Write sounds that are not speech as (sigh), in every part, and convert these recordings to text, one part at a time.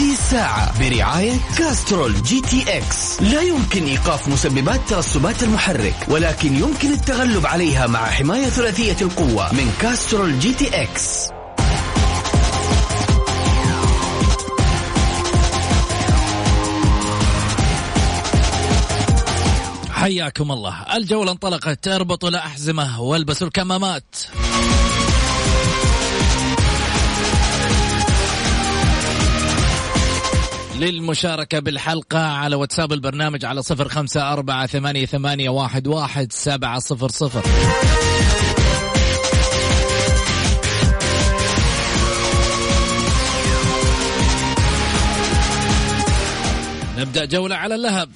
هذه الساعة برعاية Castrol GTX. لا يمكن إيقاف مسببات ترسبات المحرك ولكن يمكن التغلب عليها مع حماية ثلاثية القوة من Castrol GTX. حياكم الله. الجولة انطلقت اربطوا الأحزمة والبسوا الكمامات. للمشاركة بالحلقة على واتساب البرنامج على صفر خمسة أربعة ثمانية, ثمانية واحد, واحد سبعة صفر صفر. نبدأ جولة على اللهب.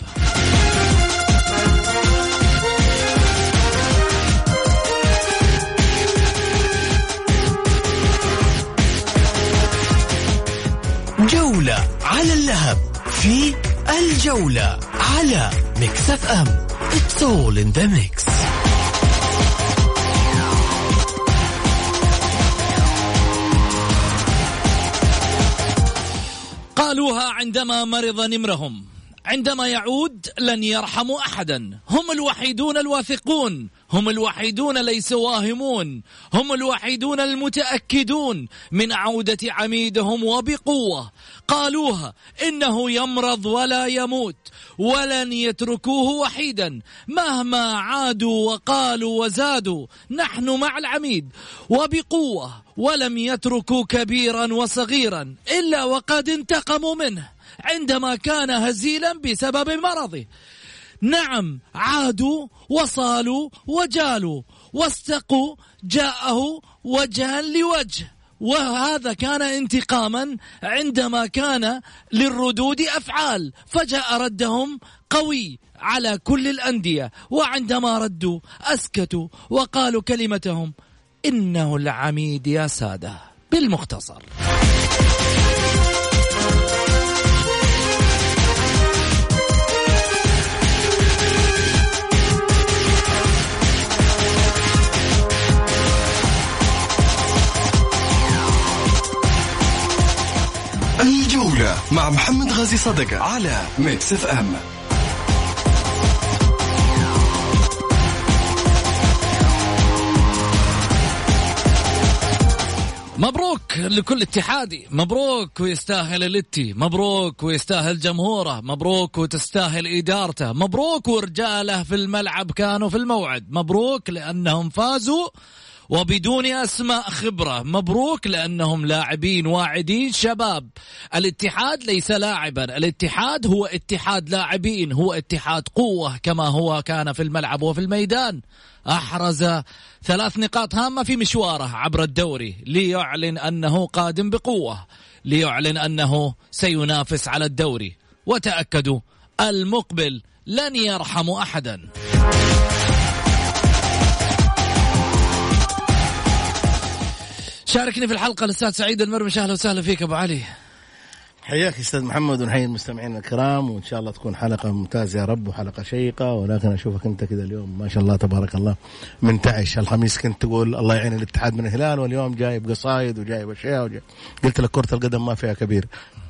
جولة على اللهب في الجولة على Mix F M. It's all in the mix. قالوها عندما مرض نمرهم. عندما يعود لن يرحموا أحدا. هم الوحيدون الواثقون. هم الوحيدون ليسوا واهمون. هم الوحيدون المتأكدون من عودة عميدهم وبقوة. قالوها إنه يمرض ولا يموت ولن يتركوه وحيدا. مهما عادوا وقالوا وزادوا نحن مع العميد. وبقوة ولم يتركوا كبيرا وصغيرا إلا وقد انتقموا منه. عندما كان هزيلا بسبب مرضه. نعم عادوا وصالوا وجالوا. واستقوا جاءه وجها لوجه. وهذا كان انتقاما عندما كان للردود أفعال. فجاء ردهم قوي على كل الأندية. وعندما ردوا أسكتوا وقالوا كلمتهم إنه العميد يا سادة. بالمختصر. الجولة مع محمد غازي صدقة على Mix FM مبروك لكل اتحادي. مبروك ويستاهل الاتي. مبروك ويستاهل جمهوره. مبروك وتستاهل إدارته. مبروك ورجاله في الملعب كانوا في الموعد. مبروك لأنهم فازوا وبدون أسماء خبرة. مبروك لأنهم لاعبين واعدين. شباب الاتحاد ليس لاعبا. الاتحاد هو اتحاد لاعبين. هو اتحاد قوة كما هو كان في الملعب وفي الميدان. أحرز ثلاث نقاط هامة في مشواره عبر الدوري. ليعلن أنه قادم بقوة. ليعلن أنه سينافس على الدوري. وتأكدوا المقبل لن يرحم احدا. شاركني في الحلقة الأستاذ سعيد المرمش أهلا وسهلا فيك أبو علي. حياك أستاذ محمد ونحيي المستمعين الكرام وإن شاء الله تكون حلقة ممتازة يا رب وحلقة شيقة. ولكن أشوفك أنت كذا اليوم ما شاء الله تبارك الله منتعش. الخميس كنت تقول الله يعين الاتحاد من الهلال واليوم جايب قصايد وجايب أشياء وجايب قلت لك كرة القدم ما فيها كبير.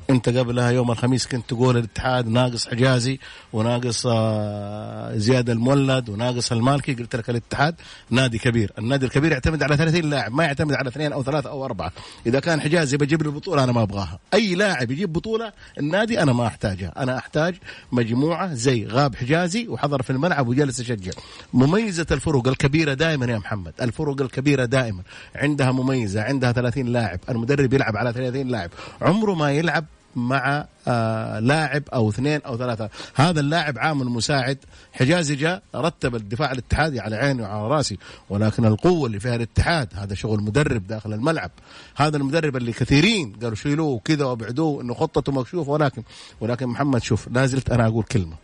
انت قبلها يوم الخميس كنت تقول الاتحاد ناقص حجازي وناقص آه، زياد المولد وناقص المالكي قلت لك الاتحاد نادي كبير. النادي الكبير يعتمد على 30 لاعب ما يعتمد على اثنين أو ثلاثة أو أربعة. إذا كان حجازي بجيب لي البطوله أنا ما أبغاها. أي لاعب يجيب بطولة النادي أنا ما أحتاجها. أنا أحتاج مجموعة زي غاب حجازي وحضر في الملعب وجلس يشجع. مميزة الفرق الكبيرة دائما يا محمد. الفرق الكبيرة دائما. عندها مميزة عندها 30 لاعب. المدرب يلعب على 30 لاعب. عمره ما يلعب مع آه لاعب أو اثنين أو ثلاثة. هذا اللاعب عامل مساعد حجازي جاء رتب الدفاع الاتحادي على عيني وعلى راسي ولكن القوة اللي فيها الاتحاد هذا شغل مدرب داخل الملعب. هذا المدرب اللي كثيرين قالوا شيلوه وكذا وابعدوه إنه خطته مكشوفة ولكن ولكن محمد شوف لا زلت أنا أقول كلمة.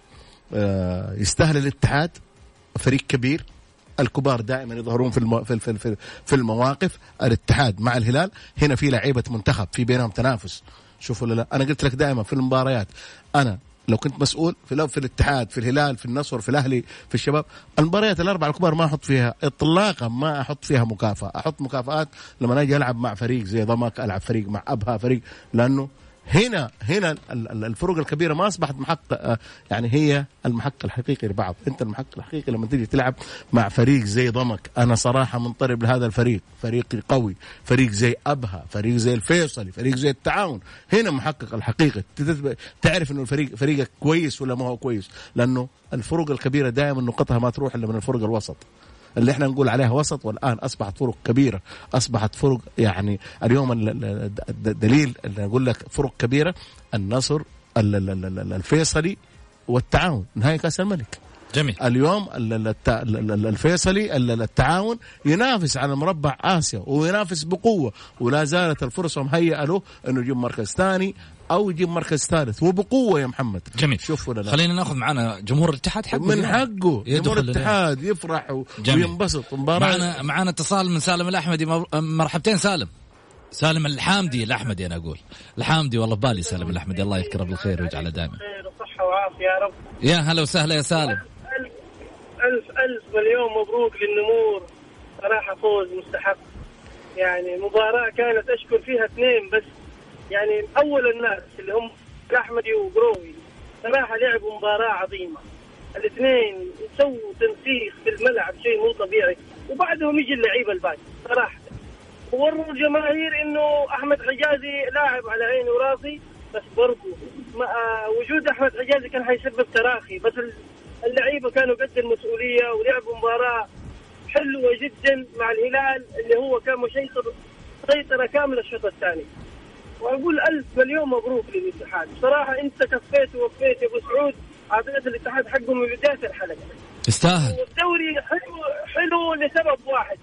آه يستاهل الاتحاد فريق كبير الكبار دائما يظهرون في المو... في في في المواقف. الاتحاد مع الهلال هنا في لعيبة منتخب في بينهم تنافس. شوفوا لا. أنا قلت لك دائما في المباريات أنا لو كنت مسؤول في في الاتحاد في الهلال في النصر في الأهلي في الشباب المباريات الأربعة الكبار ما أحط فيها اطلاقا ما أحط فيها مكافأة. أحط مكافآت لما أجي ألعب مع فريق زي ضمك ألعب فريق مع أبها فريق لأنه هنا هنا الفروق الكبيرة ما أصبحت محق آه، يعني هي المحك الحقيقي لبعض. أنت المحك الحقيقي لما تيجي تلعب مع فريق زي ضمك. أنا صراحة منطرب لهذا الفريق. فريق قوي فريق زي أبها فريق زي الفيصلي فريق زي التعاون. هنا محقق الحقيقي. تعرف إنه الفريق فريقك كويس ولا ما هو كويس؟ لأنه الفروق الكبيرة دائما نقطها ما تروح إلا من الفرق الوسط. اللي إحنا نقول عليها وسط والآن أصبحت فرق كبيرة أصبحت فرق يعني اليوم الدليل اللي أقول لك فرق كبيرة النصر الفيصلي والتعاون نهائي كأس الملك. جميل. اليوم الفيصلي التعاون ينافس على مربع آسيا وينافس بقوة. ولا زالت الفرصه مهيئه له إنه يجيب مركز ثاني أو يجيب مركز ثالث. وبقوه يا محمد. جميل. شوف ولا لا خلينا ناخذ معنا جمهور الاتحاد حقه من حقه. جمهور الاتحاد يفرح وينبسط. معنا معنا اتصال من سالم الأحمدي. مرحبتين سالم. سالم الحامدي الأحمدي أنا أقول. الحامدي والله بالي سالم الأحمدي. الله يذكره بالخير ويجعله دائما. وعافية يا رب. يا هلا وسهلا يا سالم. ألف ألف مليون مبروك للنمور. صراحة فوز مستحق. يعني مباراة كانت أشكر فيها اثنين بس يعني أول الناس اللي هم أحمدي وقروي صراحة لعبوا مباراة عظيمة. الاثنين سووا تنسيق في الملعب شيء مو طبيعي. وبعدهم يجي اللعيبه الباقي. صراحة. ووروا الجماهير إنه أحمد حجازي لاعب على عيني وراسي بس برضه وجود أحمد حجازي كان حيسبب تراخي. بس اللعيبة كانوا قد المسؤولية ولعبوا مباراة حلوة جدا مع الهلال اللي هو كان مسيطر سيطره كاملة الشوط الثاني. وأقول ألف مليون مبروك للاتحاد. بصراحة أنت كفيت ووفيت يا أبو سعود. أعطيت الاتحاد حقه من بداية الحلقة. يستاهل. والدوري حلو حلو لسبب واحد.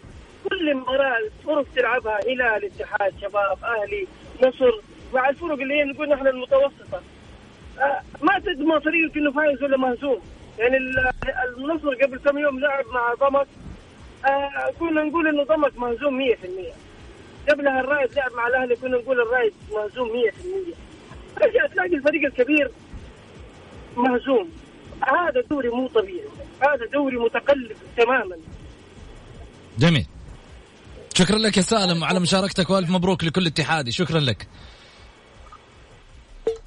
كل مباراة الفرق تلعبها هلال اتحاد شباب أهلي نصر. مع الفرق اللي هي نقول نحن المتوسطة. آه ما تضمن فريقك إنه فايز ولا مهزوم. يعني النصر قبل كم يوم لعب مع ضمك. آه كنا نقول إنه ضمك مهزوم 100% قبلها الرايد لعب مع الأهلي كنا نقول الرايد مهزوم 100% فجاه (laughs) تلاقي الفريق الكبير مهزوم هذا دوري مو طبيعي. هذا دوري متقلب تماما. جميل. شكرا لك يا سالم على مشاركتك وألف مبروك لكل اتحادي. شكرا لك.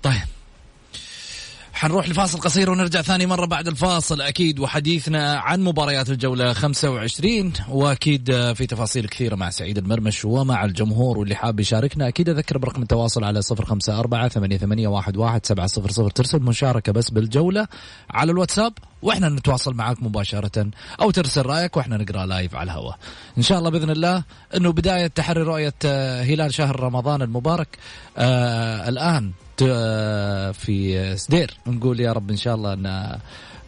طيب. حنروح لفاصل قصير ونرجع ثاني مرة بعد الفاصل. أكيد وحديثنا عن مباريات الجولة 25 وأكيد في تفاصيل كثيرة مع سعيد المرمش ومع الجمهور واللي حاب يشاركنا. أكيد أذكر برقم التواصل على 054 88 واحد سبعة صفر صفر. ترسل مشاركة بس بالجولة على الواتساب وإحنا نتواصل معك مباشرة أو ترسل رأيك وإحنا نقرأ لايف على الهواء. إن شاء الله بإذن الله إنه بداية تحري رؤية هلال شهر رمضان المبارك. آه الآن في سدير نقول يا رب إن شاء الله أن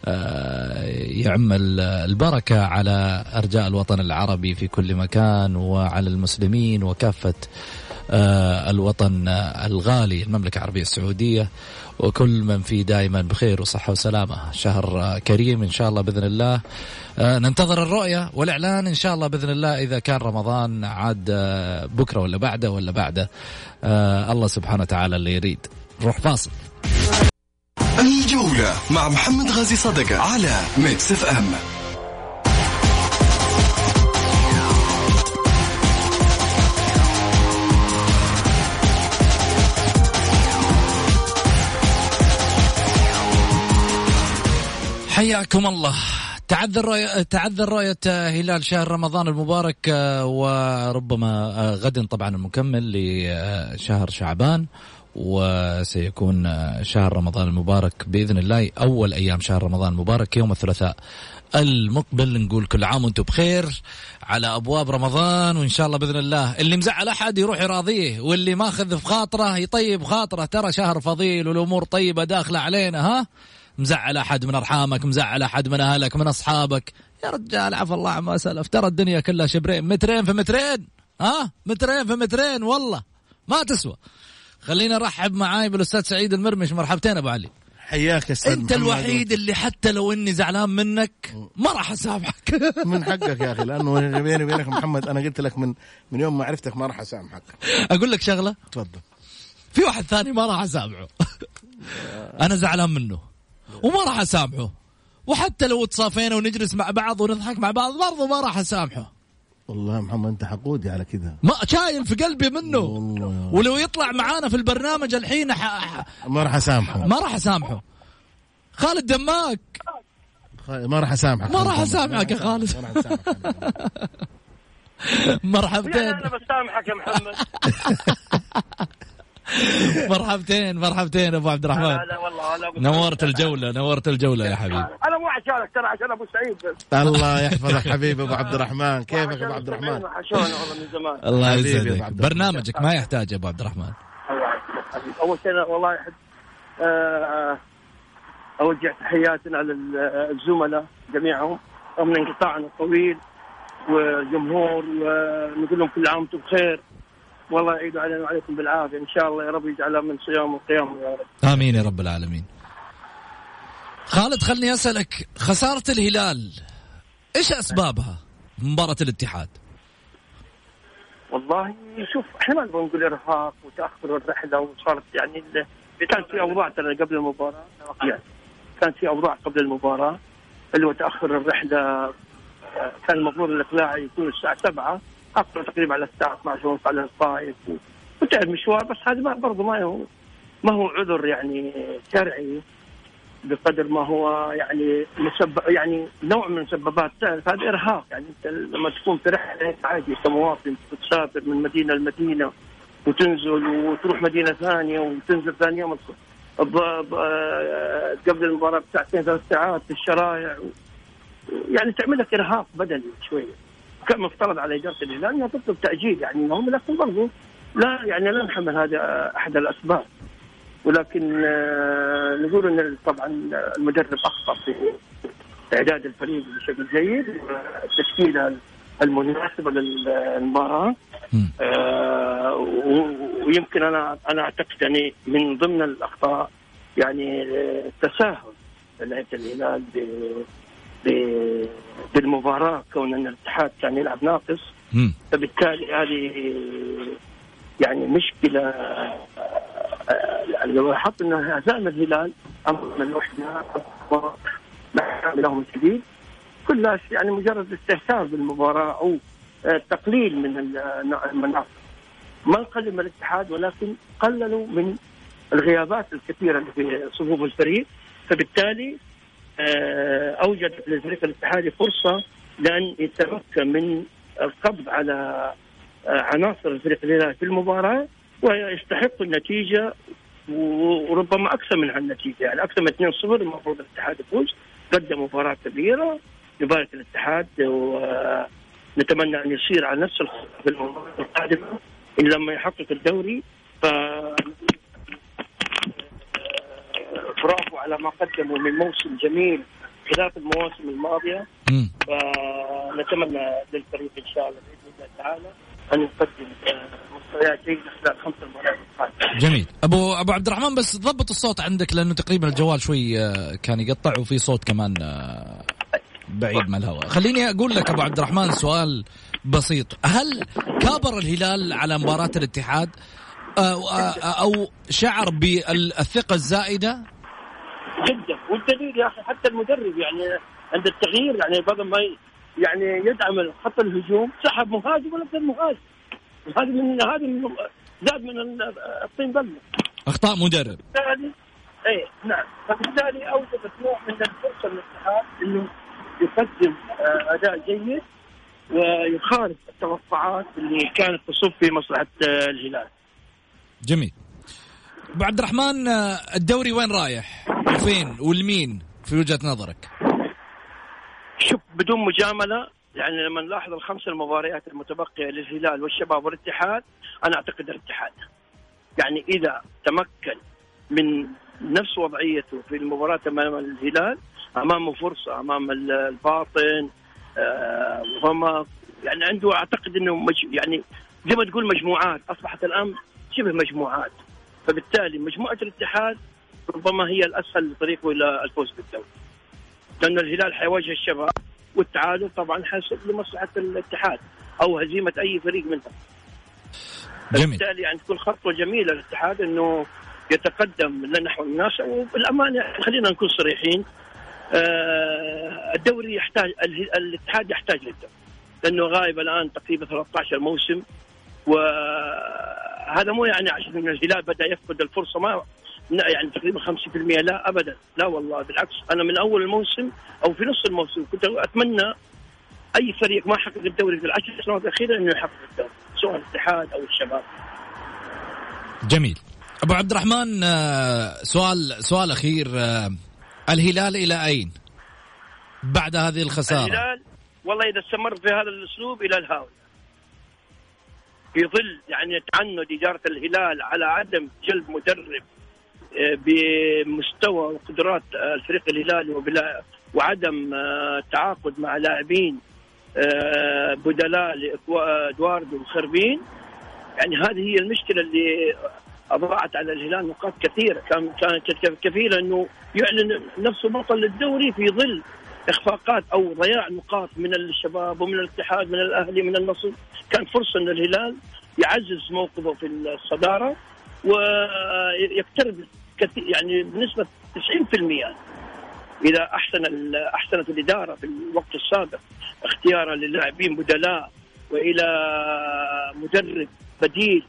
آه، يعم البركة على أرجاء الوطن العربي في كل مكان وعلى المسلمين وكافة آه، الوطن الغالي المملكة العربية السعودية. وكل من فيه دائما بخير وصحة وسلامة. شهر كريم إن شاء الله بإذن الله. آه، ننتظر الرؤية والإعلان إن شاء الله بإذن الله إذا كان رمضان عاد بكرة ولا بعده ولا بعده. الله سبحانه وتعالى اللي يريد. نروح فاصل. الجولة مع محمد غازي صدقة على Mix FM حياكم الله. تعذر رؤية تعذر رؤية هلال شهر رمضان المبارك وربما غد طبعا المكمل لشهر شعبان. وسيكون شهر رمضان المبارك بإذن الله. أول أيام شهر رمضان المبارك يوم الثلاثاء المقبل. نقول كل عام وأنتم بخير على أبواب رمضان وإن شاء الله بإذن الله. اللي مزعل أحد يروح يراضيه واللي ماخذ في خاطره يطيب خاطره. ترى شهر فضيل والأمور طيبة داخلة علينا ها؟ مزعل أحد من أرحامك مزعل أحد من أهلك من أصحابك. يا رجال عفى الله عما سلف. ترى الدنيا كلها شبرين. مترين في مترين ها؟ مترين في مترين والله. ما تسوى. خلينا نرحب معاي بالأستاذ سعيد المرمش. مرحبتين أبو علي. حياك يا أستاذ أنت. الوحيد اللي حتى لو إني زعلان منك ما راح أسامحك. (laughs) من حقك يا أخي لأنه بيني وبينك محمد أنا قلت لك من من يوم ما عرفتك ما راح أسامحك. أقول لك شغلة؟ تفضل. في واحد ثاني ما راح أسامحه. (laughs) أنا زعلان منه وما راح أسامحه. وحتى لو تصافينا ونجلس مع بعض ونضحك مع بعض برضه ما راح أسامحه. والله يا محمد أنت حقودي على كذا. ما شايل في قلبي منه. والله. ولو يطلع معانا في البرنامج الحين ح... ما راح أسامحه. ما راح أسامحه. خالد دماك ما راح اسامحك ما راح أسامحك يا خالد. ما راح اسامحك لا مرحبتين أنا بسامحك يا محمد. (laughs) (laughs) مرحبتين مرحبتين أبو عبد الرحمن. لا لا والله أنا أبو نورت. الجولة نورت الجولة يا حبيبي. أنا مو عشانك ترى عشان أبو سعيد. بس الله يحفظك حبيبي أبو عبد الرحمن. كيفك أبو عبد الرحمن؟ وحشونا والله من زمان. الله يسعدك. برنامجك ما يحتاج يا أبو عبد الرحمن. الله يحفظك. حبيبي. أول شيء أنا والله احب آه، اوجه تحياتنا للزملاء جميعهم. رغم انقطاعنا الطويل والجمهور ونقول لهم كل عام وأنتم بخير. والله يعيد علينا وعليكم بالعافية. إن شاء الله يا رب يجعلها من صيام وقيام يا رب. آمين يا رب العالمين. خالد خلني أسألك خسارة الهلال إيش أسبابها؟ مباراة الاتحاد. والله شوف إحنا ما نبغى نقول إرهاق وتأخر الرحلة وصارت يعني كان في أوضاع ترى قبل المباراة. يعني كان في أوضاع قبل المباراة. اللي هو تأخر الرحلة آه، كان المفروض الإقلاع يكون الساعة 7 اخر تقريبا على الساعة 12 ونص على الطائف وتعب مشوار بس هذا ما برضه ما هو ما هو عذر يعني شرعي بقدر ما هو يعني مسبب يعني نوع من مسببات تعرف هذا إرهاق. يعني أنت لما تكون في رحلة هيك عادي كمواطن تسافر من مدينة لمدينة وتنزل وتروح مدينة ثانية وتنزل ثاني يوم آه، قبل المباراة بساعتين ثلاث ساعات في الشرايع و- يعني تعمل لك إرهاق بدني شوية. كان مفترض على إدارة الهلال أنها تطلب تأجيل يعني اليوم لكن برضو لا يعني لا نحمل هذا أحد الأسباب ولكن آه، نقول إن طبعا المدرب أخطأ في إعداد الفريق بشكل جيد التشكيله المناسبة للمباراة. آه، ويمكن أنا أنا أعتقد يعني من ضمن الأخطاء يعني آه، التساهل لعيبه الهلال بالمباراة كون ان الاتحاد كان يلعب ناقص. فبالتالي هذه يعني مشكلة يعني لو لاحظت إن هزائم الهلال أمر من الوحده لهم الشديد كلها يعني مجرد استهتار بالمباراة أو آه، تقليل من ال- المناصب ما نقلل من الاتحاد ولكن قللوا من الغيابات الكثيرة اللي في صفوف الفريق. فبالتالي آه، اوجدت للفريق الاتحادي فرصة لأن يتمكن من القبض على آه، عناصر الفريق الهلال في المباراة ويستحق النتيجة وربما أكثر من هالنتيجة. يعني أكثر من 2-0 المفروض الاتحاد يفوز. قدم مباراة كبيرة نبارك الاتحاد ونتمنى أن يصير على نفس الخطه في المباراة القادمة. إن لما يحقق الدوري ف برافو على ما قدموا من موسم جميل خلاف المواسم الماضية. فنتمنى للفريق إن شاء الله بإذن الله تعالى أن يقدم آه، مستويات جيدة خلال خمس مباريات القادمة. جميل. ابو أبو عبد الرحمن بس ضبط الصوت عندك لأنه تقريبا الجوال شوي آه، كان يقطع وفي صوت كمان آه، بعيد من الهواء. خليني أقول لك أبو عبد الرحمن سؤال بسيط. هل كابر الهلال على مباراة الاتحاد أو شعر بالثقة الزائدة؟ والدليل يا أخي حتى المدرب يعني عند التغيير يعني بدل ما يعني يدعم خط الهجوم سحب مهاجم ولا بدل مهاجم. هذه من هذه من زاد من ال- الطين بلة. أخطاء مدرب. فبالتالي اي نعم. فبالتالي اوجدت نوع من الفرصة للاتحاد إنه يقدم آه، أداء جيد ويخالف التوقعات اللي كانت تصب في مصلحة آه، الهلال. جميل. أبو عبد الرحمن آه، الدوري وين رايح؟ وفين؟ والمين في وجهة نظرك؟ شوف بدون مجاملة يعني لما نلاحظ الخمس المباريات المتبقية للهلال والشباب والاتحاد أنا أعتقد الاتحاد يعني إذا تمكن من نفس وضعيته في المباراة أمام الهلال أمامه فرصة أمام ال- الباطن آه، وما يعني عنده أعتقد إنه مج يعني زي ما تقول مجموعات أصبحت الآن شبه مجموعات فبالتالي مجموعة الاتحاد ربما هي الأسهل لطريقه إلى الفوز بالدوري. لأن الهلال حيواجه الشباب والتعادل طبعا حيصب لمصلحة الاتحاد أو هزيمة أي فريق منهم. جميل. بالتالي يعني تكون خطوة جميلة للاتحاد أنه يتقدم نحو المنافسة وبالأمانة خلينا نكون صريحين آه الدوري يحتاج الاتحاد يحتاج للدوري. لأنه غايب الآن تقريبا 13 موسم وهذا مو يعني عشان الهلال بدأ يفقد الفرصة ما لا يعني تقريبا 50% لا ابدا. لا والله بالعكس. أنا من أول الموسم أو في نص الموسم كنت أتمنى أي فريق ما حقق الدوري في العشر سنوات الأخيرة إنه يحقق الدوري سواء الاتحاد أو الشباب. جميل. أبو عبد الرحمن آه، سؤال سؤال أخير آه، الهلال إلى أين؟ بعد هذه الخسارة؟ الهلال والله إذا استمر في هذا الأسلوب إلى الهاوية. في ظل يعني تعنت إدارة الهلال على عدم جلب مدرب بمستوى وقدرات آه، الفريق الهلالي وعدم آه، التعاقد مع لاعبين آه، بدلاء لادواردو وخربين. يعني هذه هي المشكلة اللي أضاعت على الهلال نقاط كثيرة. كان كانت كفيله إنه يعلن نفسه بطل للدوري في ظل إخفاقات أو ضياع نقاط من الشباب ومن الاتحاد من الأهلي من النصر. كان فرصة إن الهلال يعزز موقفه في الصدارة ويقترب كثير يعني بنسبة 90% إذا أحسن أحسنت الإدارة في الوقت السابق اختيارا للاعبين بدلاء وإلى مدرب بديل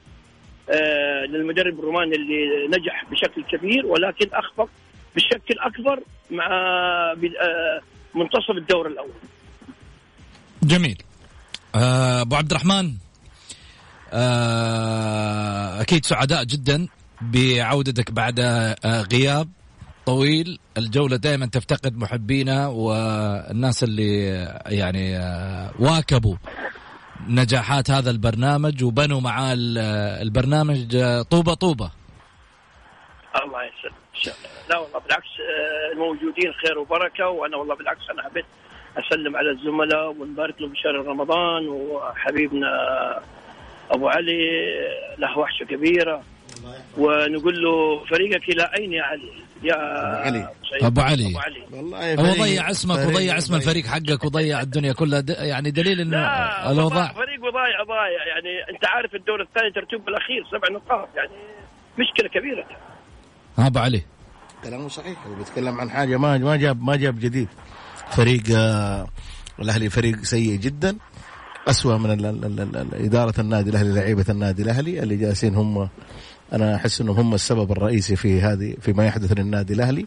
آه، للمدرب الروماني اللي نجح بشكل كبير ولكن أخفق بشكل أكبر مع آه، منتصف الدور الأول. جميل. آه، أبو عبد الرحمن أكيد سعداء جدا. بعودتك بعد آه، غياب طويل. الجولة دائما تفتقد محبينا والناس اللي يعني آه، واكبوا نجاحات هذا البرنامج وبنوا معاه ال- البرنامج آه، طوبة طوبة. الله يسلمك. لا والله بالعكس آه، الموجودين خير وبركة. وأنا والله بالعكس أنا حبيت أسلم على الزملاء ونبارك له بشهر رمضان. وحبيبنا أبو علي آه، له وحشة كبيرة. ونقول له فريقك إلى أين يا علي؟ يا علي. أبو علي. أبو علي. والله هو ضيع اسمك وضيع اسم الفريق حقك وضيع الدنيا كلها. د- يعني دليل إنه لا الاوضاع فريق ضايع ضايع يعني أنت عارف الدور الثاني ترتيب الأخير سبع نقاط. يعني مشكلة كبيرة. ها أبو علي. كلامه صحيح. هو بيتكلم عن حاجة ما ما جاب ما جاب جديد. فريق آه، الأهلي فريق سيء جدا. أسوأ من ال- ال- ال- ال- إدارة النادي الأهلي لعيبة النادي الأهلي اللي جالسين هم أنا أحس أنهم هم السبب الرئيسي في هذه فيما يحدث للنادي الأهلي.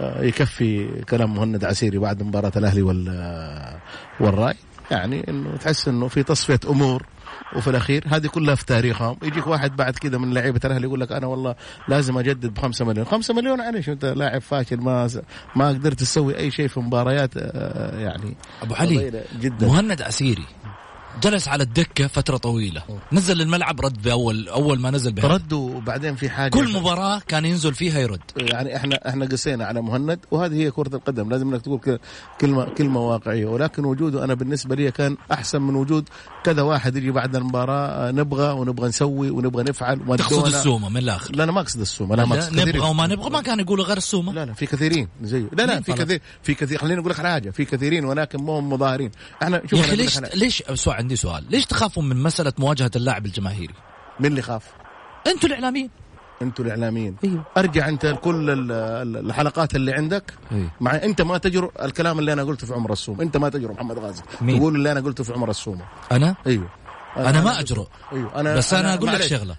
آه، يكفي كلام مهند عسيري بعد مباراة الأهلي وال آه، والرأي. يعني أنه تحس أنه في تصفية أمور وفي الأخير هذه كلها في تاريخهم. يجيك واحد بعد كذا من لعيبة الأهلي يقول لك أنا والله لازم أجدد ب 5 مليون. 5 مليون معلش أنت لاعب فاشل ما ما قدرت تسوي أي شيء في مباريات آه، يعني أبو علي جدا. مهند عسيري جلس على الدكة فترة طويلة. نزل الملعب رد باول أول ما نزل بهدف. رد وبعدين في حاجة. كل مباراة كان ينزل فيها يرد. يعني إحنا إحنا قسينا على مهند وهذه هي كرة القدم. لازم إنك تقول كلمه كلمة واقعية. ولكن وجوده أنا بالنسبة لي كان أحسن من وجود كذا واحد يجي بعد المباراة نبغى ونبغى نسوي ونبغى نفعل. تقصد. السومة من الآخر. لا أنا ما أقصد السومة. لا ما أقصد. نبغى وما نبغى. ما كان يقولوا غير السومة. لا لا في كثيرين. زيه لا لا في؟ كثير في كثير. خليني أقول لك حاجة. في كثيرين ولكن مو هم مظاهرين. إحنا شوف ليش ليش عندي سؤال. ليش تخافوا من مسألة مواجهة اللاعب الجماهيري؟ مين اللي خاف؟ أنتوا الإعلاميين. أنتوا الإعلاميين. أيوه. أرجع أنت لكل ال- ال- الحلقات اللي عندك. أيوه. مع أنت ما تجرؤ الكلام اللي أنا قلته في عمر السوم أنت ما تجرؤ محمد غازي. مين؟ تقول اللي أنا قلته في عمر السوم أنا؟ أيوه. أنا ما اجرؤ أيوه. أنا بس أنا أقول لك. شغلة.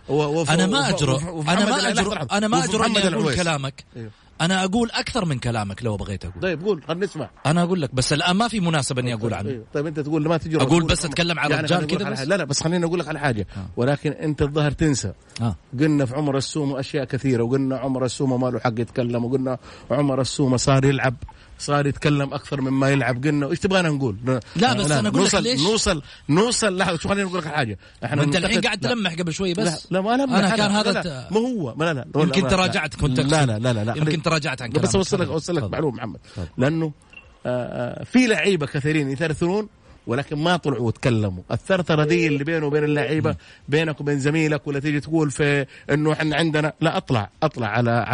أنا ما اجرؤ أنا ما اجرؤ. أنا ما اجرؤ إني أقول. كلامك. أيوه. أنا أقول أكثر من كلامك لو بغيت أقول طيب قول خلينا نسمع أنا أقول لك بس الآن ما في مناسبة إني أقول عنه طيب, طيب أنت تقول ما تجي أقول بس أتكلم على يعني أقول كذا بس؟ لا لا بس خليني أقول لك على حاجة آه. ولكن أنت الظاهر تنسى آه. قلنا في عمر السومه أشياء كثيرة وقلنا عمر السومه ما له حق يتكلم وقلنا عمر السومه صار يلعب صار يتكلم أكثر مما يلعب قلنا إيش تبغانا نقول لا، بس أنا أقول لك نوصل ليش؟ نوصل نوصل لحظه شو خليني أقول لك حاجة إحنا انت الحين قاعد لا. تلمح قبل شوي لا بس لا ما لمح أنا كان لا هذا لا ما هو ما لا لا لا يمكن لا تراجعت كنت لا. لا لا لا, لا. يمكن تراجعت عن بس كلامك. أوصل لك أوصل لك. معلومة محمد لأنه آه، آه، في لعيبة كثيرين يثرثرون ولكن ما طلعوا وتكلموا الثرثرة دي اللي بينه وبين اللعيبة بينك وبين زميلك ولا تيجي تقول في إنه إحنا عندنا لا أطلع أطلع على على